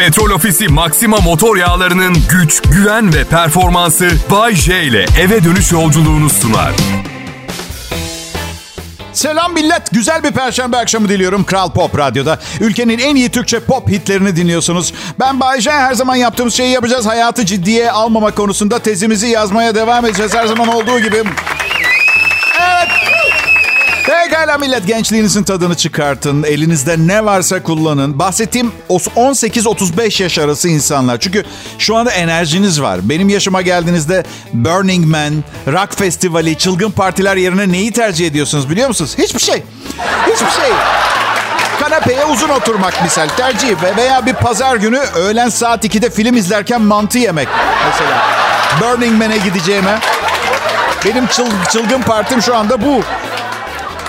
Petrol Ofisi Maxima motor yağlarının güç, güven ve performansı Bay J ile eve dönüş yolculuğunu sunar. Selam millet. Güzel bir perşembe akşamı diliyorum Kral Pop Radyo'da. Ülkenin en iyi Türkçe pop hitlerini dinliyorsunuz. Ben Bayece. Her zaman yaptığımız şeyi yapacağız. Hayatı ciddiye almama konusunda tezimizi yazmaya devam edeceğiz. Her zaman olduğu gibi. Evet. Pekala millet gençliğinizin tadını çıkartın. Elinizde ne varsa kullanın. Bahsettiğim 18-35 yaş arası insanlar. Çünkü şu anda enerjiniz var. Benim yaşıma geldiğinizde Burning Man, rock festivali, çılgın partiler yerine neyi tercih ediyorsunuz biliyor musunuz? Hiçbir şey. Hiçbir şey. Kanepeye uzun oturmak misal tercih veya bir pazar günü öğlen saat 2'de film izlerken mantı yemek mesela. Burning Man'e gideceğime. Benim çıl- çılgın partim şu anda bu.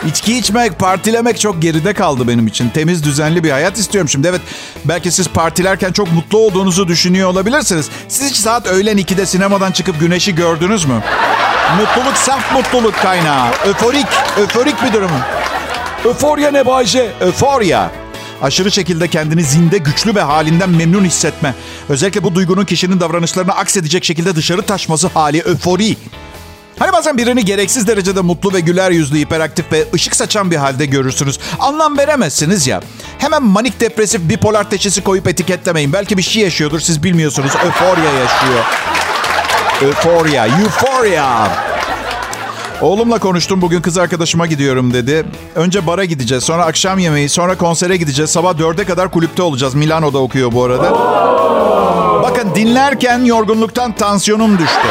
İçki içmek, partilemek çok geride kaldı benim için. Temiz, düzenli bir hayat istiyorum şimdi. Evet, belki siz partilerken çok mutlu olduğunuzu düşünüyor olabilirsiniz. Siz hiç saat öğlen 2'de sinemadan çıkıp güneşi gördünüz mü? Mutluluk saf mutluluk kaynağı. Öforik, öforik bir durum. Öforya ne Bayce? Öforya. Aşırı şekilde kendini zinde, güçlü ve halinden memnun hissetme. Özellikle bu duygunun kişinin davranışlarını aksedecek şekilde dışarı taşması hali öfori. Hani bazen birini gereksiz derecede mutlu ve güler yüzlü, hiperaktif ve ışık saçan bir halde görürsünüz. Anlam veremezsiniz ya. Hemen manik depresif bipolar teşhisi koyup etiketlemeyin. Belki bir şey yaşıyordur siz bilmiyorsunuz. Öforya yaşıyor. Öforya, euphoria. Oğlumla konuştum bugün kız arkadaşıma gidiyorum dedi. Önce bara gideceğiz sonra akşam yemeği sonra konsere gideceğiz. Sabah dörde kadar kulüpte olacağız. Milano'da okuyor bu arada. Bakın dinlerken yorgunluktan tansiyonum düştü.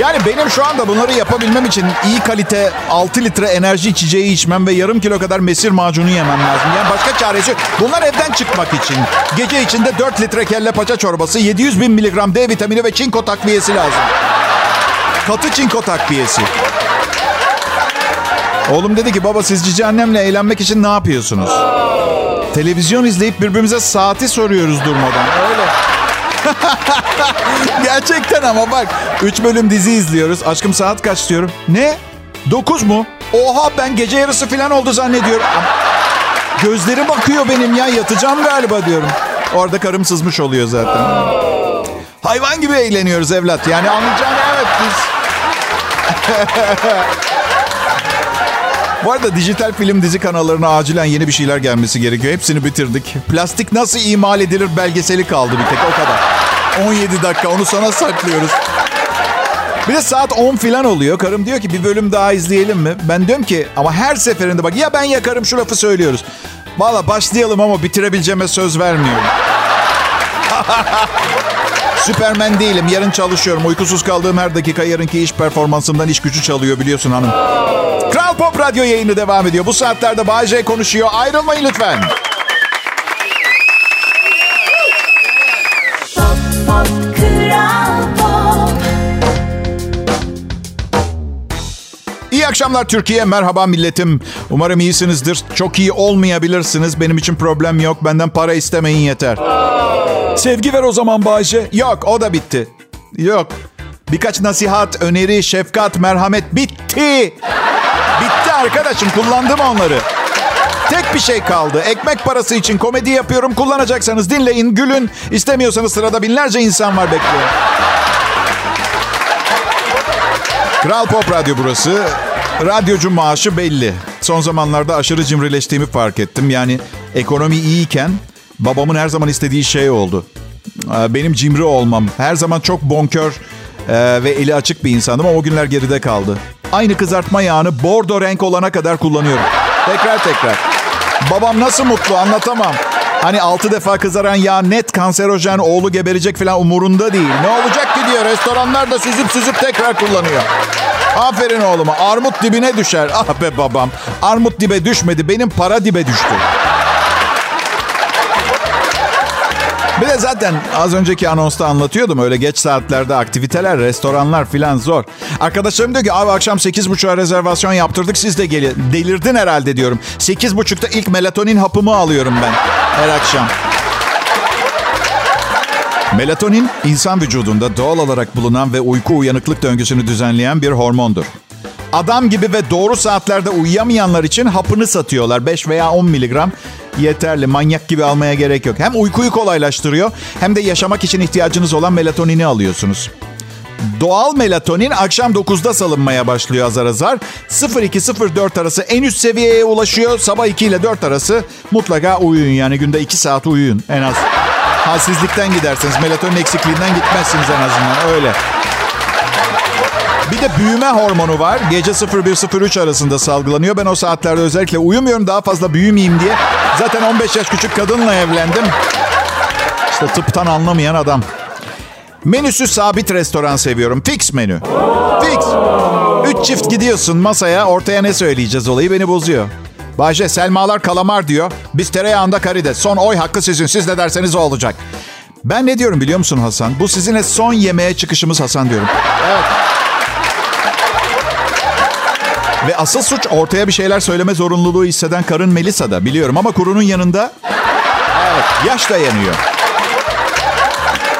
Yani benim şu anda bunları yapabilmem için iyi kalite 6 litre enerji içeceği içmem ve yarım kilo kadar mesir macunu yemem lazım. Yani başka çaresi yok. Bunlar evden çıkmak için. Gece içinde 4 litre kelle paça çorbası, 700 bin miligram D vitamini ve çinko takviyesi lazım. Katı çinko takviyesi. Oğlum dedi ki baba siz cici annemle eğlenmek için ne yapıyorsunuz? Televizyon izleyip birbirimize saati soruyoruz durmadan. Öyle. Gerçekten ama bak. Üç bölüm dizi izliyoruz. Aşkım saat kaç diyorum. Ne? Dokuz mu? Oha ben gece yarısı falan oldu zannediyorum. Gözlerim bakıyor benim ya. Yatacağım galiba diyorum. Orada karım sızmış oluyor zaten. Hayvan gibi eğleniyoruz evlat. Yani anlayacağın evet biz. Bu arada dijital film dizi kanallarına acilen yeni bir şeyler gelmesi gerekiyor. Hepsini bitirdik. Plastik nasıl imal edilir belgeseli kaldı bir tek o kadar. 17 dakika onu sana saklıyoruz. Bir de saat 10 falan oluyor. Karım diyor ki bir bölüm daha izleyelim mi? Ben diyorum ki ama her seferinde bak ya ben yakarım şu lafı söylüyoruz. Valla başlayalım ama bitirebileceğime söz vermiyorum. Süpermen değilim. Yarın çalışıyorum. Uykusuz kaldığım her dakika yarınki iş performansımdan iş gücü çalıyor biliyorsun hanım. Kral Pop Radyo yayını devam ediyor. Bu saatlerde Bay konuşuyor. Ayrılmayın lütfen. İyi akşamlar Türkiye. Merhaba milletim. Umarım iyisinizdir. Çok iyi olmayabilirsiniz. Benim için problem yok. Benden para istemeyin yeter. Sevgi ver o zaman Bayce. Yok o da bitti. Yok. Birkaç nasihat, öneri, şefkat, merhamet bitti. Bitti arkadaşım kullandım onları. Tek bir şey kaldı. Ekmek parası için komedi yapıyorum. Kullanacaksanız dinleyin, gülün. İstemiyorsanız sırada binlerce insan var bekliyor. Kral Pop Radyo burası. Radyocu maaşı belli. Son zamanlarda aşırı cimrileştiğimi fark ettim. Yani ekonomi iyiyken babamın her zaman istediği şey oldu. Benim cimri olmam. Her zaman çok bonkör ve eli açık bir insandım ama o günler geride kaldı. Aynı kızartma yağını bordo renk olana kadar kullanıyorum. Tekrar tekrar. Babam nasıl mutlu anlatamam. Hani altı defa kızaran yağ net kanserojen oğlu geberecek falan umurunda değil. Ne olacak ki diyor restoranlarda süzüp süzüp tekrar kullanıyor. Aferin oğluma armut dibine düşer. Ah be babam armut dibe düşmedi benim para dibe düştü. Bir de zaten az önceki anonsta anlatıyordum. Öyle geç saatlerde aktiviteler, restoranlar filan zor. Arkadaşlarım diyor ki abi akşam 8.30'a rezervasyon yaptırdık siz de gelin. Delirdin herhalde diyorum. 8.30'da ilk melatonin hapımı alıyorum ben her akşam. Melatonin insan vücudunda doğal olarak bulunan ve uyku uyanıklık döngüsünü düzenleyen bir hormondur. Adam gibi ve doğru saatlerde uyuyamayanlar için hapını satıyorlar. 5 veya 10 miligram. Yeterli. Manyak gibi almaya gerek yok. Hem uykuyu kolaylaştırıyor hem de yaşamak için ihtiyacınız olan melatonini alıyorsunuz. Doğal melatonin akşam 9'da salınmaya başlıyor azar azar. 02-04 arası en üst seviyeye ulaşıyor. Sabah 2 ile 4 arası mutlaka uyuyun. Yani günde 2 saat uyuyun en az. Halsizlikten giderseniz melatonin eksikliğinden gitmezsiniz en azından öyle. Bir de büyüme hormonu var. Gece 01-03 arasında salgılanıyor. Ben o saatlerde özellikle uyumuyorum daha fazla büyümeyeyim diye. Zaten 15 yaş küçük kadınla evlendim. İşte tıptan anlamayan adam. Menüsü sabit restoran seviyorum. Fix menü. Fix. Üç çift gidiyorsun masaya ortaya ne söyleyeceğiz olayı beni bozuyor. Bahçe Selmalar kalamar diyor. Biz tereyağında karides. Son oy hakkı sizin. Siz ne derseniz o olacak. Ben ne diyorum biliyor musun Hasan? Bu sizinle son yemeğe çıkışımız Hasan diyorum. Evet. Ve asıl suç ortaya bir şeyler söyleme zorunluluğu hisseden karın Melisa'da biliyorum ama kurunun yanında evet yaş dayanıyor.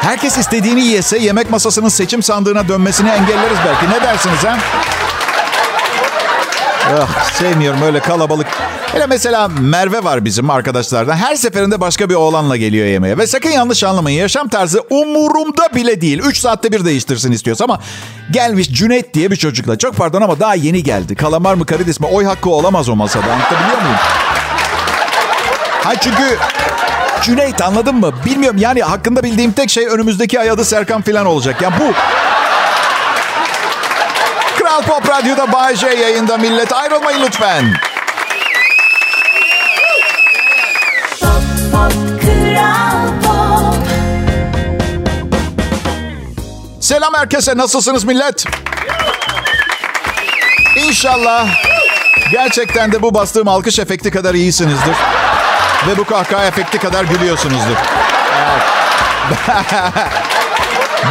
Herkes istediğini yese yemek masasının seçim sandığına dönmesini engelleriz belki. Ne dersiniz ha? Ah, sevmiyorum öyle kalabalık. Hele mesela Merve var bizim arkadaşlardan. Her seferinde başka bir oğlanla geliyor yemeğe. Ve sakın yanlış anlamayın. Yaşam tarzı umurumda bile değil. 3 saatte bir değiştirsin istiyorsa ama gelmiş Cüneyt diye bir çocukla. Çok pardon ama daha yeni geldi. Kalamar mı karides mi oy hakkı olamaz o masada. Anlatabiliyor muyum? Ha çünkü Cüneyt anladın mı? Bilmiyorum yani hakkında bildiğim tek şey önümüzdeki ay adı Serkan falan olacak. Yani bu Kral Pop Radyo'da Bay J yayında millet. Ayrılmayın lütfen. Selam herkese. Nasılsınız millet? İnşallah gerçekten de bu bastığım alkış efekti kadar iyisinizdir. Ve bu kahkaha efekti kadar gülüyorsunuzdur. Evet.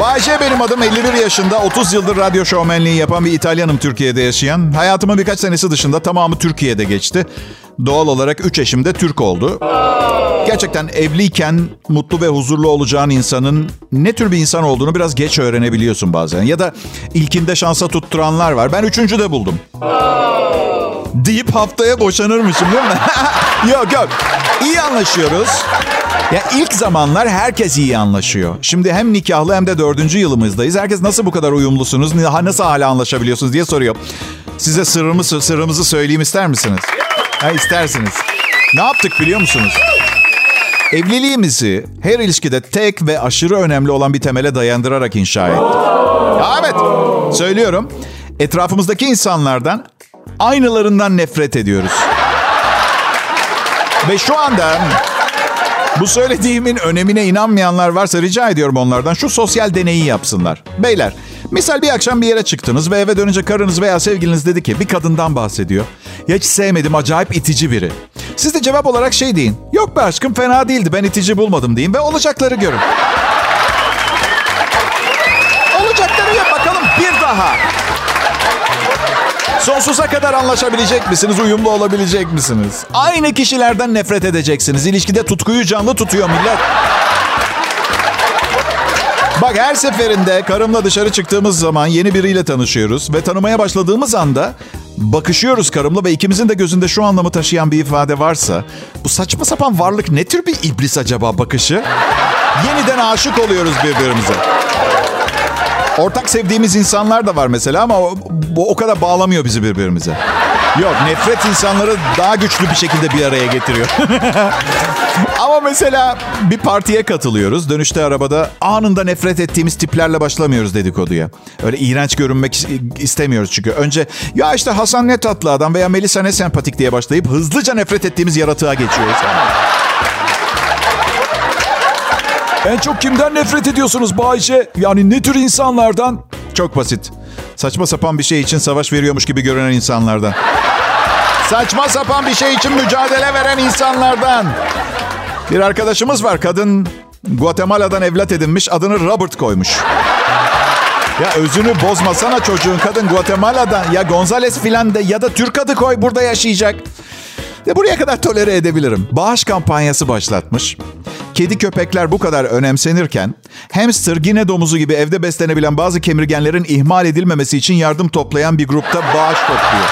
Bayce benim adım 51 yaşında 30 yıldır radyo şovmenliği yapan bir İtalyanım Türkiye'de yaşayan. Hayatımın birkaç senesi dışında tamamı Türkiye'de geçti. Doğal olarak 3 eşim de Türk oldu. Gerçekten evliyken mutlu ve huzurlu olacağın insanın ne tür bir insan olduğunu biraz geç öğrenebiliyorsun bazen. Ya da ilkinde şansa tutturanlar var. Ben üçüncü de buldum. Deyip haftaya boşanırmışım değil mi? yok yok. İyi anlaşıyoruz. Ya ilk zamanlar herkes iyi anlaşıyor. Şimdi hem nikahlı hem de dördüncü yılımızdayız. Herkes nasıl bu kadar uyumlusunuz, nasıl hala anlaşabiliyorsunuz diye soruyor. Size sırrımı, sırrımızı söyleyeyim ister misiniz? Ha, istersiniz. Ne yaptık biliyor musunuz? Evliliğimizi her ilişkide tek ve aşırı önemli olan bir temele dayandırarak inşa ettik. Ya evet, söylüyorum. Etrafımızdaki insanlardan aynılarından nefret ediyoruz. Ve şu anda bu söylediğimin önemine inanmayanlar varsa rica ediyorum onlardan şu sosyal deneyi yapsınlar. Beyler, misal bir akşam bir yere çıktınız ve eve dönünce karınız veya sevgiliniz dedi ki bir kadından bahsediyor. Ya hiç sevmedim acayip itici biri. Siz de cevap olarak şey deyin. Yok be aşkım fena değildi ben itici bulmadım deyin ve olacakları görün. olacakları yap bakalım bir daha. Sonsuza kadar anlaşabilecek misiniz? Uyumlu olabilecek misiniz? Aynı kişilerden nefret edeceksiniz. İlişkide tutkuyu canlı tutuyor millet. Bak her seferinde karımla dışarı çıktığımız zaman yeni biriyle tanışıyoruz ve tanımaya başladığımız anda bakışıyoruz karımla ve ikimizin de gözünde şu anlamı taşıyan bir ifade varsa bu saçma sapan varlık ne tür bir iblis acaba bakışı? Yeniden aşık oluyoruz birbirimize. Ortak sevdiğimiz insanlar da var mesela ama bu o kadar bağlamıyor bizi birbirimize. Yok nefret insanları daha güçlü bir şekilde bir araya getiriyor. ama mesela bir partiye katılıyoruz. Dönüşte arabada anında nefret ettiğimiz tiplerle başlamıyoruz dedikoduya. Öyle iğrenç görünmek istemiyoruz çünkü. Önce ya işte Hasan ne tatlı adam veya Melisa ne sempatik diye başlayıp hızlıca nefret ettiğimiz yaratığa geçiyoruz. En çok kimden nefret ediyorsunuz Bayşe? Yani ne tür insanlardan? Çok basit. Saçma sapan bir şey için savaş veriyormuş gibi görünen insanlardan. Saçma sapan bir şey için mücadele veren insanlardan. Bir arkadaşımız var. Kadın Guatemala'dan evlat edinmiş. Adını Robert koymuş. Ya özünü bozmasana çocuğun. Kadın Guatemala'dan ya Gonzales filan de ya da Türk adı koy burada yaşayacak. De buraya kadar tolere edebilirim. Bağış kampanyası başlatmış. Kedi köpekler bu kadar önemsenirken hamster, gine domuzu gibi evde beslenebilen bazı kemirgenlerin ihmal edilmemesi için yardım toplayan bir grupta bağış topluyor.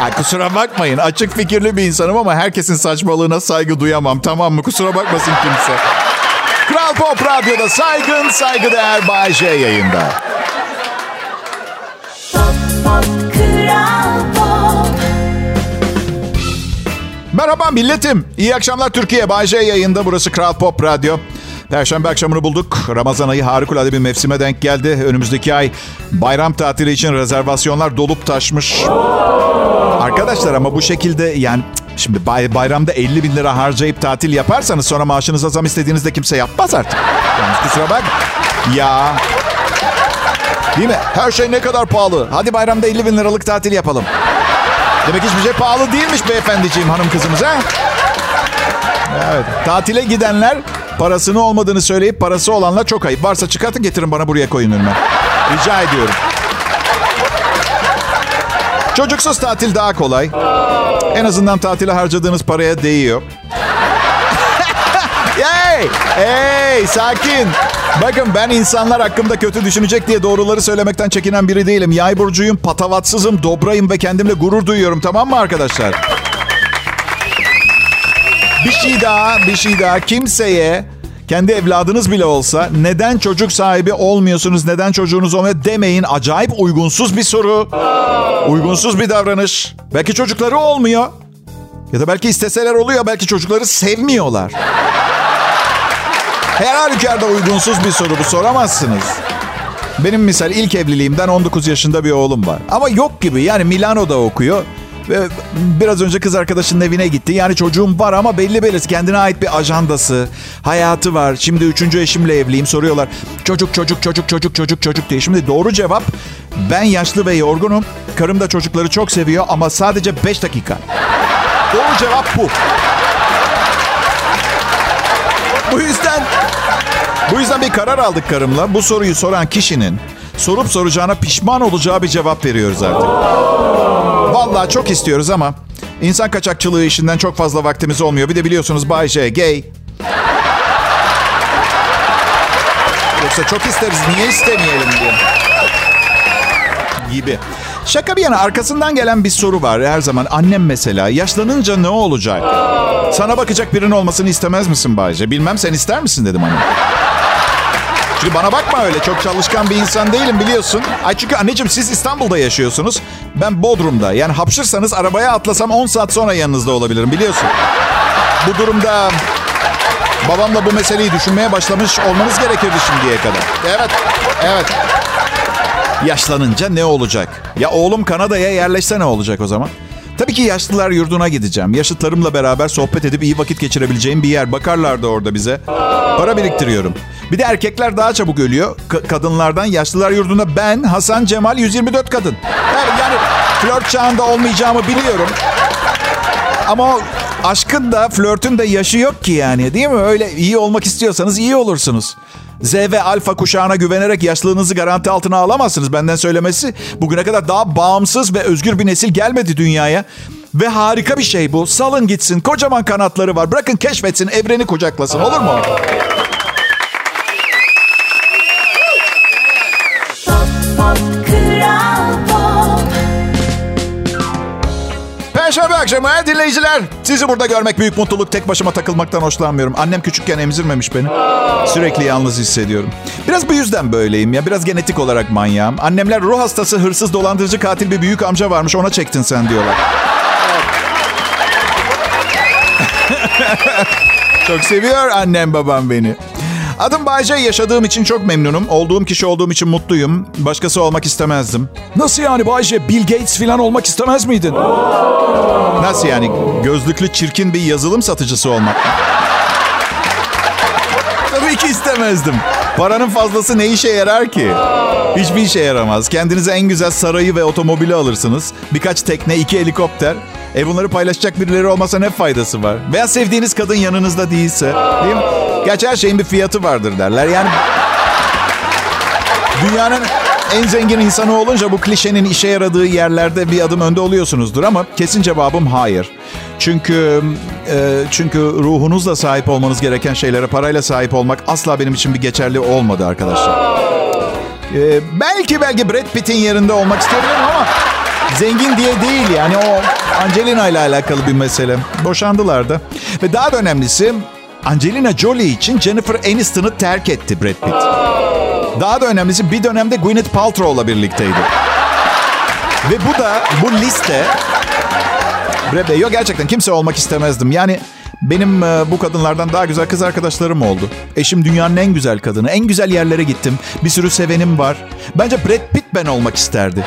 Ya kusura bakmayın açık fikirli bir insanım ama herkesin saçmalığına saygı duyamam tamam mı? Kusura bakmasın kimse. Kral Pop Radyo'da saygın saygıdeğer Bay J yayında. Merhaba milletim. İyi akşamlar Türkiye. Bay J yayında. Burası Kral Pop Radyo. Perşembe akşamını bulduk. Ramazan ayı harikulade bir mevsime denk geldi. Önümüzdeki ay bayram tatili için rezervasyonlar dolup taşmış. Arkadaşlar ama bu şekilde yani şimdi bay, bayramda 50 bin lira harcayıp tatil yaparsanız sonra maaşınıza zam istediğinizde kimse yapmaz artık. Yani kusura bak. Ya. Değil mi? Her şey ne kadar pahalı. Hadi bayramda 50 bin liralık tatil yapalım. Demek hiçbir şey pahalı değilmiş beyefendiciğim hanım kızımız ha? Evet. Tatile gidenler parasını olmadığını söyleyip parası olanlar çok ayıp. Varsa çıkartın getirin bana buraya koyun önüme. Rica ediyorum. Çocuksuz tatil daha kolay. En azından tatile harcadığınız paraya değiyor. hey! Hey! Sakin. Bakın ben insanlar hakkımda kötü düşünecek diye doğruları söylemekten çekinen biri değilim. Yay burcuyum, patavatsızım, dobrayım ve kendimle gurur duyuyorum. Tamam mı arkadaşlar? Bir şey daha, bir şey daha. Kimseye kendi evladınız bile olsa neden çocuk sahibi olmuyorsunuz, neden çocuğunuz olmuyor demeyin. Acayip uygunsuz bir soru. Uygunsuz bir davranış. Belki çocukları olmuyor. Ya da belki isteseler oluyor, belki çocukları sevmiyorlar. Her halükarda uygunsuz bir soru bu soramazsınız. Benim misal ilk evliliğimden 19 yaşında bir oğlum var. Ama yok gibi yani Milano'da okuyor. Ve biraz önce kız arkadaşının evine gitti. Yani çocuğum var ama belli belirsiz kendine ait bir ajandası, hayatı var. Şimdi üçüncü eşimle evliyim soruyorlar. Çocuk çocuk çocuk çocuk çocuk çocuk diye. Şimdi doğru cevap ben yaşlı ve yorgunum. Karım da çocukları çok seviyor ama sadece 5 dakika. Doğru cevap bu. Bu yüzden bu yüzden bir karar aldık karımla. Bu soruyu soran kişinin sorup soracağına pişman olacağı bir cevap veriyoruz artık. Vallahi çok istiyoruz ama insan kaçakçılığı işinden çok fazla vaktimiz olmuyor. Bir de biliyorsunuz Bay J gay. Yoksa çok isteriz. Niye istemeyelim diye. Gibi. Şaka bir yana arkasından gelen bir soru var her zaman. Annem mesela yaşlanınca ne olacak? Sana bakacak birinin olmasını istemez misin Bayce? Bilmem sen ister misin dedim anne. Çünkü bana bakma öyle. Çok çalışkan bir insan değilim biliyorsun. Ay çünkü anneciğim siz İstanbul'da yaşıyorsunuz. Ben Bodrum'da. Yani hapşırsanız arabaya atlasam 10 saat sonra yanınızda olabilirim biliyorsun. Bu durumda babamla bu meseleyi düşünmeye başlamış olmanız gerekirdi şimdiye kadar. Evet, evet. Yaşlanınca ne olacak? Ya oğlum Kanada'ya yerleşse ne olacak o zaman? Tabii ki yaşlılar yurduna gideceğim. Yaşıtlarımla beraber sohbet edip iyi vakit geçirebileceğim bir yer. Bakarlar da orada bize. Para biriktiriyorum. Bir de erkekler daha çabuk ölüyor. K- kadınlardan yaşlılar yurdunda ben, Hasan, Cemal 124 kadın. Evet, yani flört çağında olmayacağımı biliyorum. Ama aşkın da flörtün de yaşı yok ki yani değil mi? Öyle iyi olmak istiyorsanız iyi olursunuz. Z ve alfa kuşağına güvenerek yaşlılığınızı garanti altına alamazsınız. Benden söylemesi bugüne kadar daha bağımsız ve özgür bir nesil gelmedi dünyaya. Ve harika bir şey bu. Salın gitsin. Kocaman kanatları var. Bırakın keşfetsin. Evreni kucaklasın. Olur mu? Akşamı dinleyiciler. Sizi burada görmek büyük mutluluk. Tek başıma takılmaktan hoşlanmıyorum. Annem küçükken emzirmemiş beni. Sürekli yalnız hissediyorum. Biraz bu yüzden böyleyim ya. Biraz genetik olarak manyağım. Annemler ruh hastası, hırsız, dolandırıcı, katil bir büyük amca varmış. Ona çektin sen diyorlar. Çok seviyor annem babam beni. Adım Bayce. Yaşadığım için çok memnunum. Olduğum kişi olduğum için mutluyum. Başkası olmak istemezdim. Nasıl yani Bayce? Bill Gates falan olmak istemez miydin? Nasıl yani? Gözlüklü çirkin bir yazılım satıcısı olmak. Tabii ki istemezdim. Paranın fazlası ne işe yarar ki? Hiçbir işe yaramaz. Kendinize en güzel sarayı ve otomobili alırsınız. Birkaç tekne, iki helikopter. E bunları paylaşacak birileri olmasa ne faydası var? Veya sevdiğiniz kadın yanınızda değilse. Değil mi? Gerçi her şeyin bir fiyatı vardır derler. Yani dünyanın en zengin insanı olunca bu klişenin işe yaradığı yerlerde bir adım önde oluyorsunuzdur ama kesin cevabım hayır. Çünkü e, çünkü ruhunuzla sahip olmanız gereken şeylere parayla sahip olmak asla benim için bir geçerli olmadı arkadaşlar. E, belki belki Brad Pitt'in yerinde olmak isteyebilirim ama Zengin diye değil yani o Angelina ile alakalı bir mesele. Boşandılar da. Ve daha da önemlisi Angelina Jolie için Jennifer Aniston'ı terk etti Brad Pitt. Daha da önemlisi bir dönemde Gwyneth Paltrow'la birlikteydi. Ve bu da bu liste Brad Bey, yok gerçekten kimse olmak istemezdim. Yani benim e, bu kadınlardan daha güzel kız arkadaşlarım oldu. Eşim dünyanın en güzel kadını. En güzel yerlere gittim. Bir sürü sevenim var. Bence Brad Pitt ben olmak isterdi.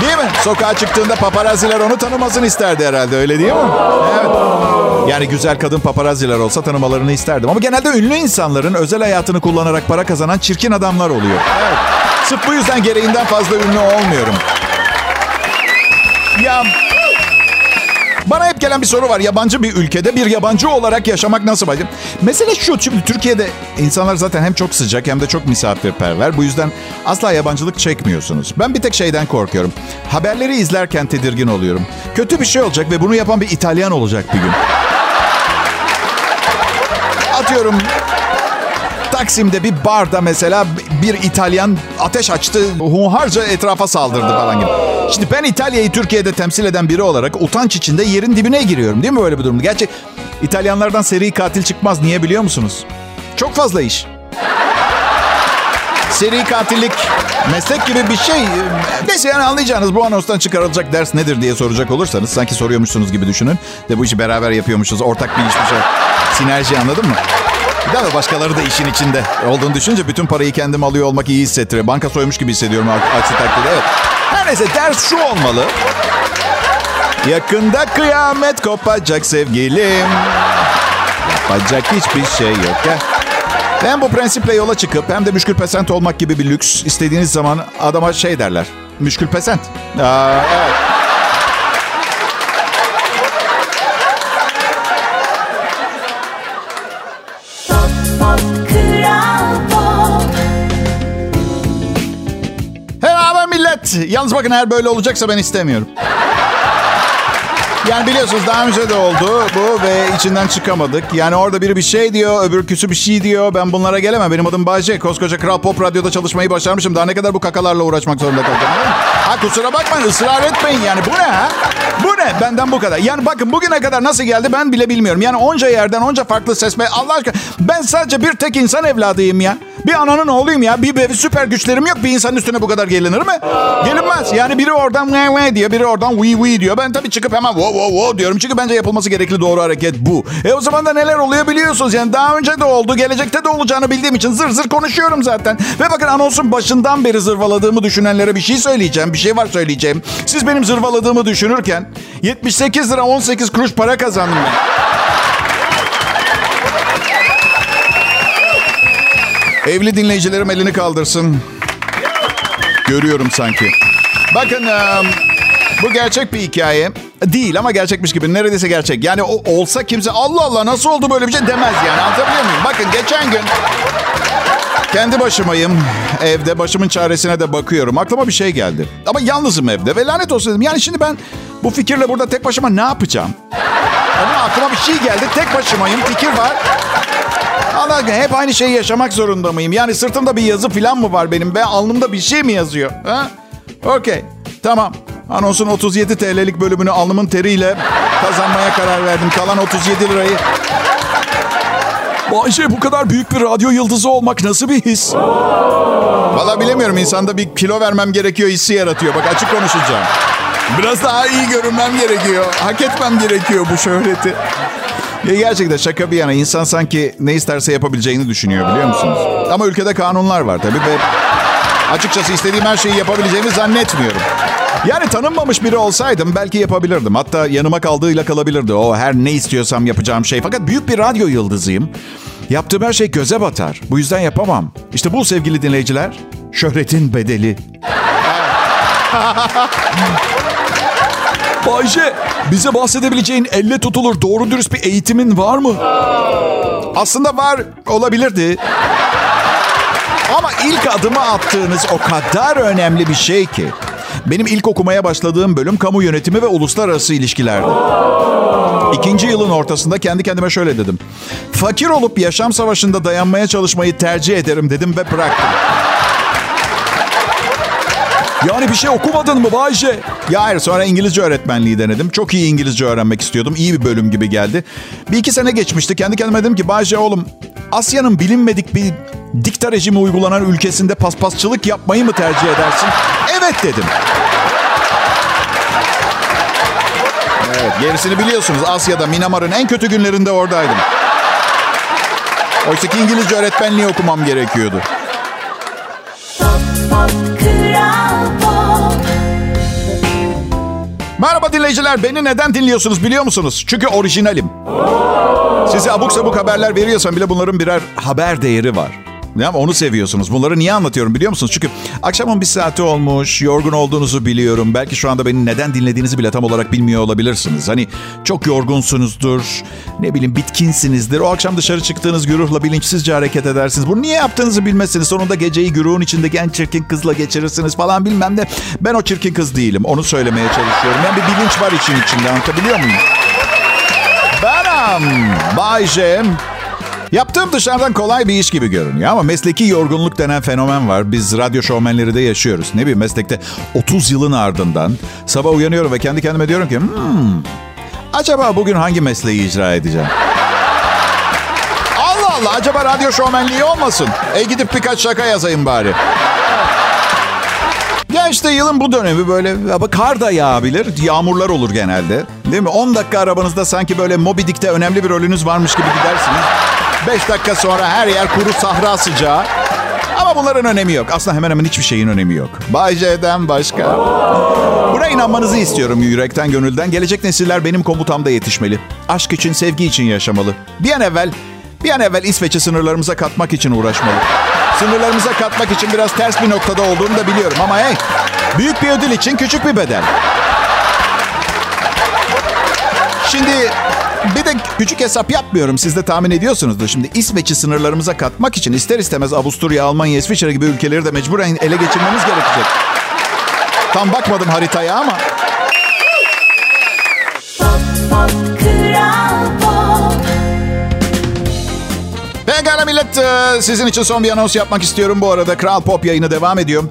Değil mi? Sokağa çıktığında paparazziler onu tanımasını isterdi herhalde öyle değil mi? Evet. Yani güzel kadın paparazziler olsa tanımalarını isterdim. Ama genelde ünlü insanların özel hayatını kullanarak para kazanan çirkin adamlar oluyor. Evet. Sırf bu yüzden gereğinden fazla ünlü olmuyorum. Ya bana hep gelen bir soru var. Yabancı bir ülkede bir yabancı olarak yaşamak nasıl bacım? Mesele şu. Şimdi Türkiye'de insanlar zaten hem çok sıcak hem de çok misafirperver. Bu yüzden asla yabancılık çekmiyorsunuz. Ben bir tek şeyden korkuyorum. Haberleri izlerken tedirgin oluyorum. Kötü bir şey olacak ve bunu yapan bir İtalyan olacak bir gün. Atıyorum Taksim'de bir barda mesela bir İtalyan ateş açtı, hunharca etrafa saldırdı falan gibi. Şimdi ben İtalya'yı Türkiye'de temsil eden biri olarak utanç içinde yerin dibine giriyorum değil mi böyle bir durumda? Gerçi İtalyanlardan seri katil çıkmaz. Niye biliyor musunuz? Çok fazla iş. Seri katillik meslek gibi bir şey. Neyse yani anlayacağınız bu anonstan çıkarılacak ders nedir diye soracak olursanız sanki soruyormuşsunuz gibi düşünün. De bu işi beraber yapıyormuşuz. Ortak bir iş bir şey. Sinerji anladın mı? Daha da başkaları da işin içinde olduğunu düşünce bütün parayı kendim alıyor olmak iyi hissettiriyor. Banka soymuş gibi hissediyorum aksi takdirde. Evet. Her neyse ders şu olmalı. Yakında kıyamet kopacak sevgilim. Yapacak hiçbir şey yok ya. Hem bu prensiple yola çıkıp hem de müşkül pesent olmak gibi bir lüks istediğiniz zaman adama şey derler. Müşkül pesent. Aa, evet. Yalnız bakın eğer böyle olacaksa ben istemiyorum. Yani biliyorsunuz daha önce de oldu bu ve içinden çıkamadık. Yani orada biri bir şey diyor, öbür küsü bir şey diyor. Ben bunlara gelemem. Benim adım Bayce. Koskoca Kral Pop Radyo'da çalışmayı başarmışım. Daha ne kadar bu kakalarla uğraşmak zorunda kalacağım. Ha kusura bakmayın ısrar etmeyin yani. Bu ne ha? Bu ne? Benden bu kadar. Yani bakın bugüne kadar nasıl geldi ben bile bilmiyorum. Yani onca yerden onca farklı ses. Allah aşkına ben sadece bir tek insan evladıyım ya. Bir ananın oğluyum ya. Bir, bir süper güçlerim yok. Bir insanın üstüne bu kadar gelinir mi? Gelinmez. Yani biri oradan ve ve diyor. Biri oradan we we diyor. Ben tabii çıkıp hemen wo wo wo diyorum. Çünkü bence yapılması gerekli doğru hareket bu. E o zaman da neler oluyor biliyorsunuz. Yani daha önce de oldu. Gelecekte de olacağını bildiğim için zır zır konuşuyorum zaten. Ve bakın anonsun başından beri zırvaladığımı düşünenlere bir şey söyleyeceğim. Bir şey var söyleyeceğim. Siz benim zırvaladığımı düşünürken 78 lira 18 kuruş para kazandım ben. Evli dinleyicilerim elini kaldırsın. Görüyorum sanki. Bakın bu gerçek bir hikaye. Değil ama gerçekmiş gibi. Neredeyse gerçek. Yani o olsa kimse Allah Allah nasıl oldu böyle bir şey demez yani. Anlatabiliyor muyum? Bakın geçen gün kendi başımayım. Evde başımın çaresine de bakıyorum. Aklıma bir şey geldi. Ama yalnızım evde ve lanet olsun dedim. Yani şimdi ben bu fikirle burada tek başıma ne yapacağım? Ama aklıma bir şey geldi. Tek başımayım. Fikir var. Allah hep aynı şeyi yaşamak zorunda mıyım? Yani sırtımda bir yazı falan mı var benim? Ben alnımda bir şey mi yazıyor? Ha? Okey. Tamam. Anonsun 37 TL'lik bölümünü alnımın teriyle kazanmaya karar verdim. Kalan 37 lirayı. Bayce bu kadar büyük bir radyo yıldızı olmak nasıl bir his? Valla bilemiyorum. İnsanda bir kilo vermem gerekiyor hissi yaratıyor. Bak açık konuşacağım. Biraz daha iyi görünmem gerekiyor. Hak etmem gerekiyor bu şöhreti. Ya gerçekten şaka bir yana insan sanki ne isterse yapabileceğini düşünüyor biliyor musunuz? Ama ülkede kanunlar var tabii ve açıkçası istediğim her şeyi yapabileceğimi zannetmiyorum. Yani tanınmamış biri olsaydım belki yapabilirdim. Hatta yanıma kaldığıyla kalabilirdi. O her ne istiyorsam yapacağım şey. Fakat büyük bir radyo yıldızıyım. Yaptığım her şey göze batar. Bu yüzden yapamam. İşte bu sevgili dinleyiciler şöhretin bedeli. Bayce, bize bahsedebileceğin elle tutulur doğru dürüst bir eğitimin var mı? Aslında var, olabilirdi. Ama ilk adımı attığınız o kadar önemli bir şey ki. Benim ilk okumaya başladığım bölüm kamu yönetimi ve uluslararası ilişkilerdi. İkinci yılın ortasında kendi kendime şöyle dedim. Fakir olup yaşam savaşında dayanmaya çalışmayı tercih ederim dedim ve bıraktım. Yani bir şey okumadın mı Bayce? Ya hayır sonra İngilizce öğretmenliği denedim. Çok iyi İngilizce öğrenmek istiyordum. İyi bir bölüm gibi geldi. Bir iki sene geçmişti. Kendi kendime dedim ki Bayce oğlum Asya'nın bilinmedik bir dikta rejimi uygulanan ülkesinde paspasçılık yapmayı mı tercih edersin? Evet dedim. Evet gerisini biliyorsunuz. Asya'da Minamar'ın en kötü günlerinde oradaydım. Oysa ki İngilizce öğretmenliği okumam gerekiyordu. Kral Merhaba dinleyiciler. Beni neden dinliyorsunuz biliyor musunuz? Çünkü orijinalim. Size abuk sabuk haberler veriyorsam bile bunların birer haber değeri var. Ya onu seviyorsunuz. Bunları niye anlatıyorum biliyor musunuz? Çünkü akşamın bir saati olmuş, yorgun olduğunuzu biliyorum. Belki şu anda beni neden dinlediğinizi bile tam olarak bilmiyor olabilirsiniz. Hani çok yorgunsunuzdur, ne bileyim bitkinsinizdir. O akşam dışarı çıktığınız güruhla bilinçsizce hareket edersiniz. Bunu niye yaptığınızı bilmezsiniz. Sonunda geceyi güruhun içindeki en çirkin kızla geçirirsiniz falan bilmem de. Ben o çirkin kız değilim. Onu söylemeye çalışıyorum. Yani bir bilinç var için içinde anlatabiliyor muyum? Benim Bay J. Yaptığım dışarıdan kolay bir iş gibi görünüyor ama mesleki yorgunluk denen fenomen var. Biz radyo şovmenleri de yaşıyoruz. Ne bileyim meslekte 30 yılın ardından sabah uyanıyorum ve kendi kendime diyorum ki hmm, acaba bugün hangi mesleği icra edeceğim? Allah Allah acaba radyo şovmenliği olmasın? E gidip birkaç şaka yazayım bari. Ya işte yılın bu dönemi böyle ama kar da yağabilir. Yağmurlar olur genelde. Değil mi? 10 dakika arabanızda sanki böyle Moby Dick'te önemli bir rolünüz varmış gibi gidersiniz. 5 dakika sonra her yer kuru sahra sıcağı. Ama bunların önemi yok. Aslında hemen hemen hiçbir şeyin önemi yok. Bay J'den başka. Buna inanmanızı istiyorum yürekten gönülden. Gelecek nesiller benim komutamda yetişmeli. Aşk için, sevgi için yaşamalı. Bir an evvel, bir an evvel İsveç'i sınırlarımıza katmak için uğraşmalı. Sınırlarımıza katmak için biraz ters bir noktada olduğunu da biliyorum ama hey, büyük bir ödül için küçük bir bedel. Şimdi bir de küçük hesap yapmıyorum. Siz de tahmin ediyorsunuzdur. Şimdi İsveç'i sınırlarımıza katmak için ister istemez Avusturya, Almanya, İsviçre gibi ülkeleri de mecburen ele geçirmemiz gerekecek. Tam bakmadım haritaya ama. Kral Pop Pekala millet e, sizin için son bir anons yapmak istiyorum. Bu arada Kral Pop yayını devam ediyor.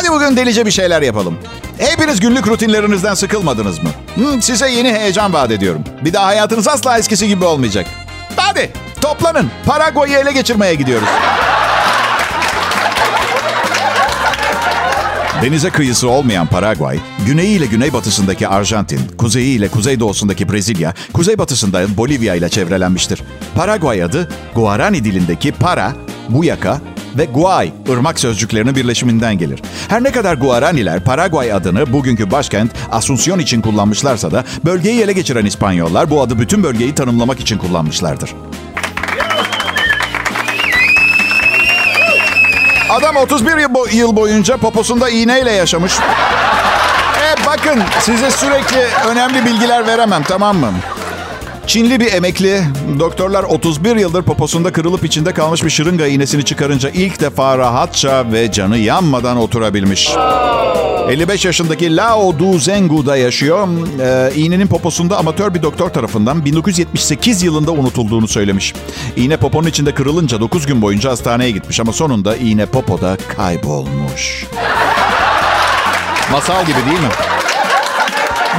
Hadi bugün delice bir şeyler yapalım. Hepiniz günlük rutinlerinizden sıkılmadınız mı? Hmm, size yeni heyecan vaat ediyorum. Bir daha hayatınız asla eskisi gibi olmayacak. Hadi toplanın. Paraguay'ı ele geçirmeye gidiyoruz. Denize kıyısı olmayan Paraguay, güneyi ile güneybatısındaki Arjantin, kuzeyi ile kuzeydoğusundaki Brezilya, kuzeybatısında Bolivya ile çevrelenmiştir. Paraguay adı Guarani dilindeki para, buyaka ve guay, ırmak sözcüklerinin birleşiminden gelir. Her ne kadar Guaraniler Paraguay adını bugünkü başkent Asunción için kullanmışlarsa da bölgeyi ele geçiren İspanyollar bu adı bütün bölgeyi tanımlamak için kullanmışlardır. Adam 31 yıl, bo- yıl boyunca poposunda iğneyle yaşamış. E bakın size sürekli önemli bilgiler veremem tamam mı? Çinli bir emekli, doktorlar 31 yıldır poposunda kırılıp içinde kalmış bir şırınga iğnesini çıkarınca ilk defa rahatça ve canı yanmadan oturabilmiş. 55 yaşındaki Lao Du Zhengu'da yaşıyor. Ee, iğnenin poposunda amatör bir doktor tarafından 1978 yılında unutulduğunu söylemiş. İğne poponun içinde kırılınca 9 gün boyunca hastaneye gitmiş ama sonunda iğne popoda kaybolmuş. Masal gibi değil mi?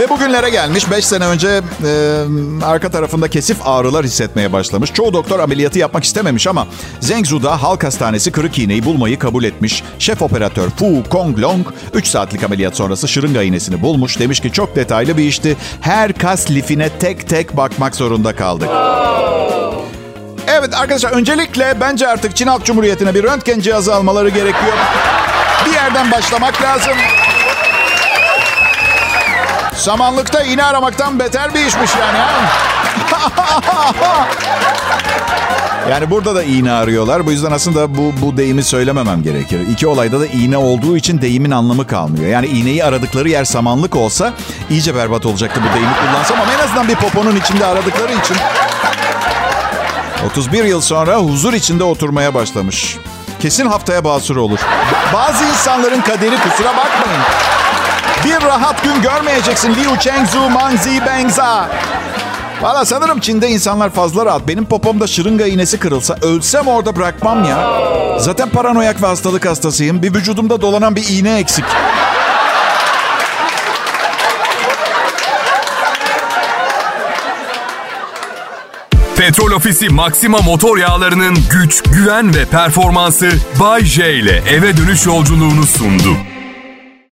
Ve bugünlere gelmiş 5 sene önce e, arka tarafında kesif ağrılar hissetmeye başlamış. Çoğu doktor ameliyatı yapmak istememiş ama Zhengzhou'da halk hastanesi kırık iğneyi bulmayı kabul etmiş. Şef operatör Fu Konglong 3 saatlik ameliyat sonrası şırınga iğnesini bulmuş. Demiş ki çok detaylı bir işti. Her kas lifine tek tek bakmak zorunda kaldık. Evet arkadaşlar öncelikle bence artık Çin Halk Cumhuriyeti'ne bir röntgen cihazı almaları gerekiyor. Bir yerden başlamak lazım. Samanlıkta iğne aramaktan beter bir işmiş yani. Yani burada da iğne arıyorlar. Bu yüzden aslında bu, bu deyimi söylememem gerekir. İki olayda da iğne olduğu için deyimin anlamı kalmıyor. Yani iğneyi aradıkları yer samanlık olsa iyice berbat olacaktı bu deyimi kullansam ama en azından bir poponun içinde aradıkları için 31 yıl sonra huzur içinde oturmaya başlamış. Kesin haftaya basur olur. Bazı insanların kaderi kusura bakmayın. Bir rahat gün görmeyeceksin Liu Chengzu Manzi Bengza. Valla sanırım Çin'de insanlar fazla rahat. Benim popomda şırınga iğnesi kırılsa ölsem orada bırakmam ya. Zaten paranoyak ve hastalık hastasıyım. Bir vücudumda dolanan bir iğne eksik. Petrol Ofisi Maxima motor yağlarının güç, güven ve performansı Bay J ile eve dönüş yolculuğunu sundu.